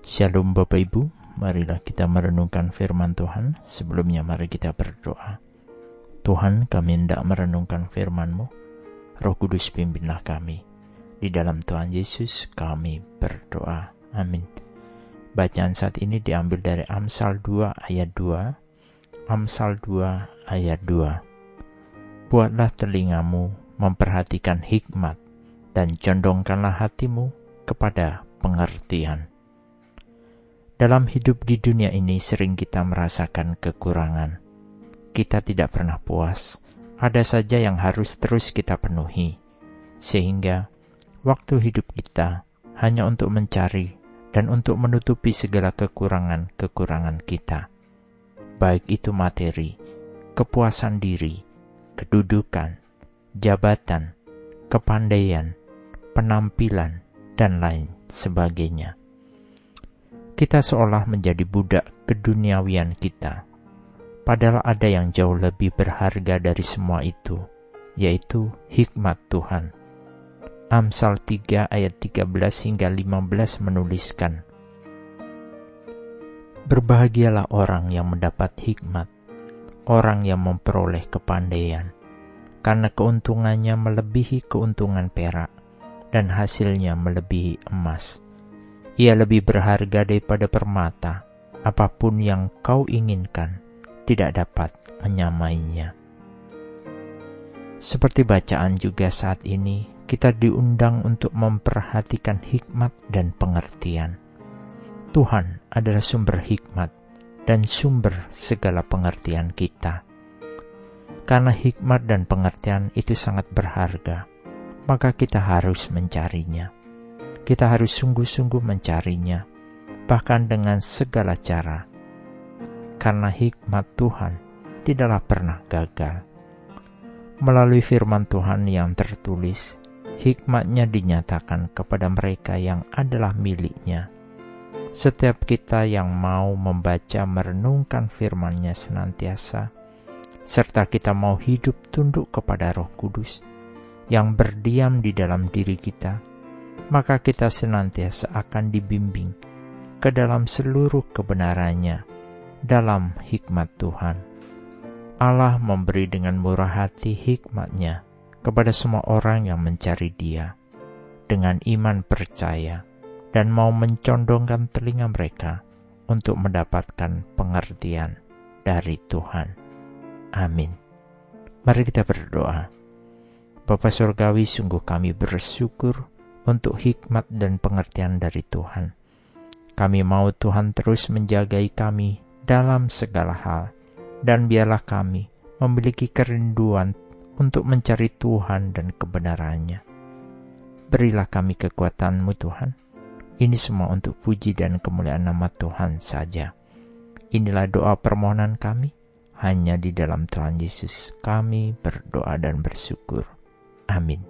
Shalom Bapak Ibu, marilah kita merenungkan firman Tuhan. Sebelumnya mari kita berdoa. Tuhan kami hendak merenungkan firman-Mu. Roh Kudus pimpinlah kami. Di dalam Tuhan Yesus kami berdoa. Amin. Bacaan saat ini diambil dari Amsal 2 ayat 2. Amsal 2 ayat 2. Buatlah telingamu memperhatikan hikmat dan condongkanlah hatimu kepada pengertian. Dalam hidup di dunia ini sering kita merasakan kekurangan. Kita tidak pernah puas, ada saja yang harus terus kita penuhi. Sehingga waktu hidup kita hanya untuk mencari dan untuk menutupi segala kekurangan-kekurangan kita. Baik itu materi, kepuasan diri, kedudukan, jabatan, kepandaian, penampilan, dan lain sebagainya kita seolah menjadi budak keduniawian kita. Padahal ada yang jauh lebih berharga dari semua itu, yaitu hikmat Tuhan. Amsal 3 ayat 13 hingga 15 menuliskan, Berbahagialah orang yang mendapat hikmat, orang yang memperoleh kepandaian, karena keuntungannya melebihi keuntungan perak, dan hasilnya melebihi emas ia lebih berharga daripada permata. Apa pun yang kau inginkan tidak dapat menyamainya. Seperti bacaan juga saat ini, kita diundang untuk memperhatikan hikmat dan pengertian. Tuhan adalah sumber hikmat dan sumber segala pengertian kita. Karena hikmat dan pengertian itu sangat berharga, maka kita harus mencarinya kita harus sungguh-sungguh mencarinya, bahkan dengan segala cara. Karena hikmat Tuhan tidaklah pernah gagal. Melalui firman Tuhan yang tertulis, hikmatnya dinyatakan kepada mereka yang adalah miliknya. Setiap kita yang mau membaca merenungkan firman-Nya senantiasa, serta kita mau hidup tunduk kepada Roh Kudus yang berdiam di dalam diri kita, maka kita senantiasa akan dibimbing ke dalam seluruh kebenarannya dalam hikmat Tuhan. Allah memberi dengan murah hati hikmatnya kepada semua orang yang mencari dia dengan iman percaya dan mau mencondongkan telinga mereka untuk mendapatkan pengertian dari Tuhan. Amin. Mari kita berdoa. Bapa Surgawi, sungguh kami bersyukur untuk hikmat dan pengertian dari Tuhan. Kami mau Tuhan terus menjagai kami dalam segala hal, dan biarlah kami memiliki kerinduan untuk mencari Tuhan dan kebenarannya. Berilah kami kekuatanmu Tuhan. Ini semua untuk puji dan kemuliaan nama Tuhan saja. Inilah doa permohonan kami. Hanya di dalam Tuhan Yesus kami berdoa dan bersyukur. Amin.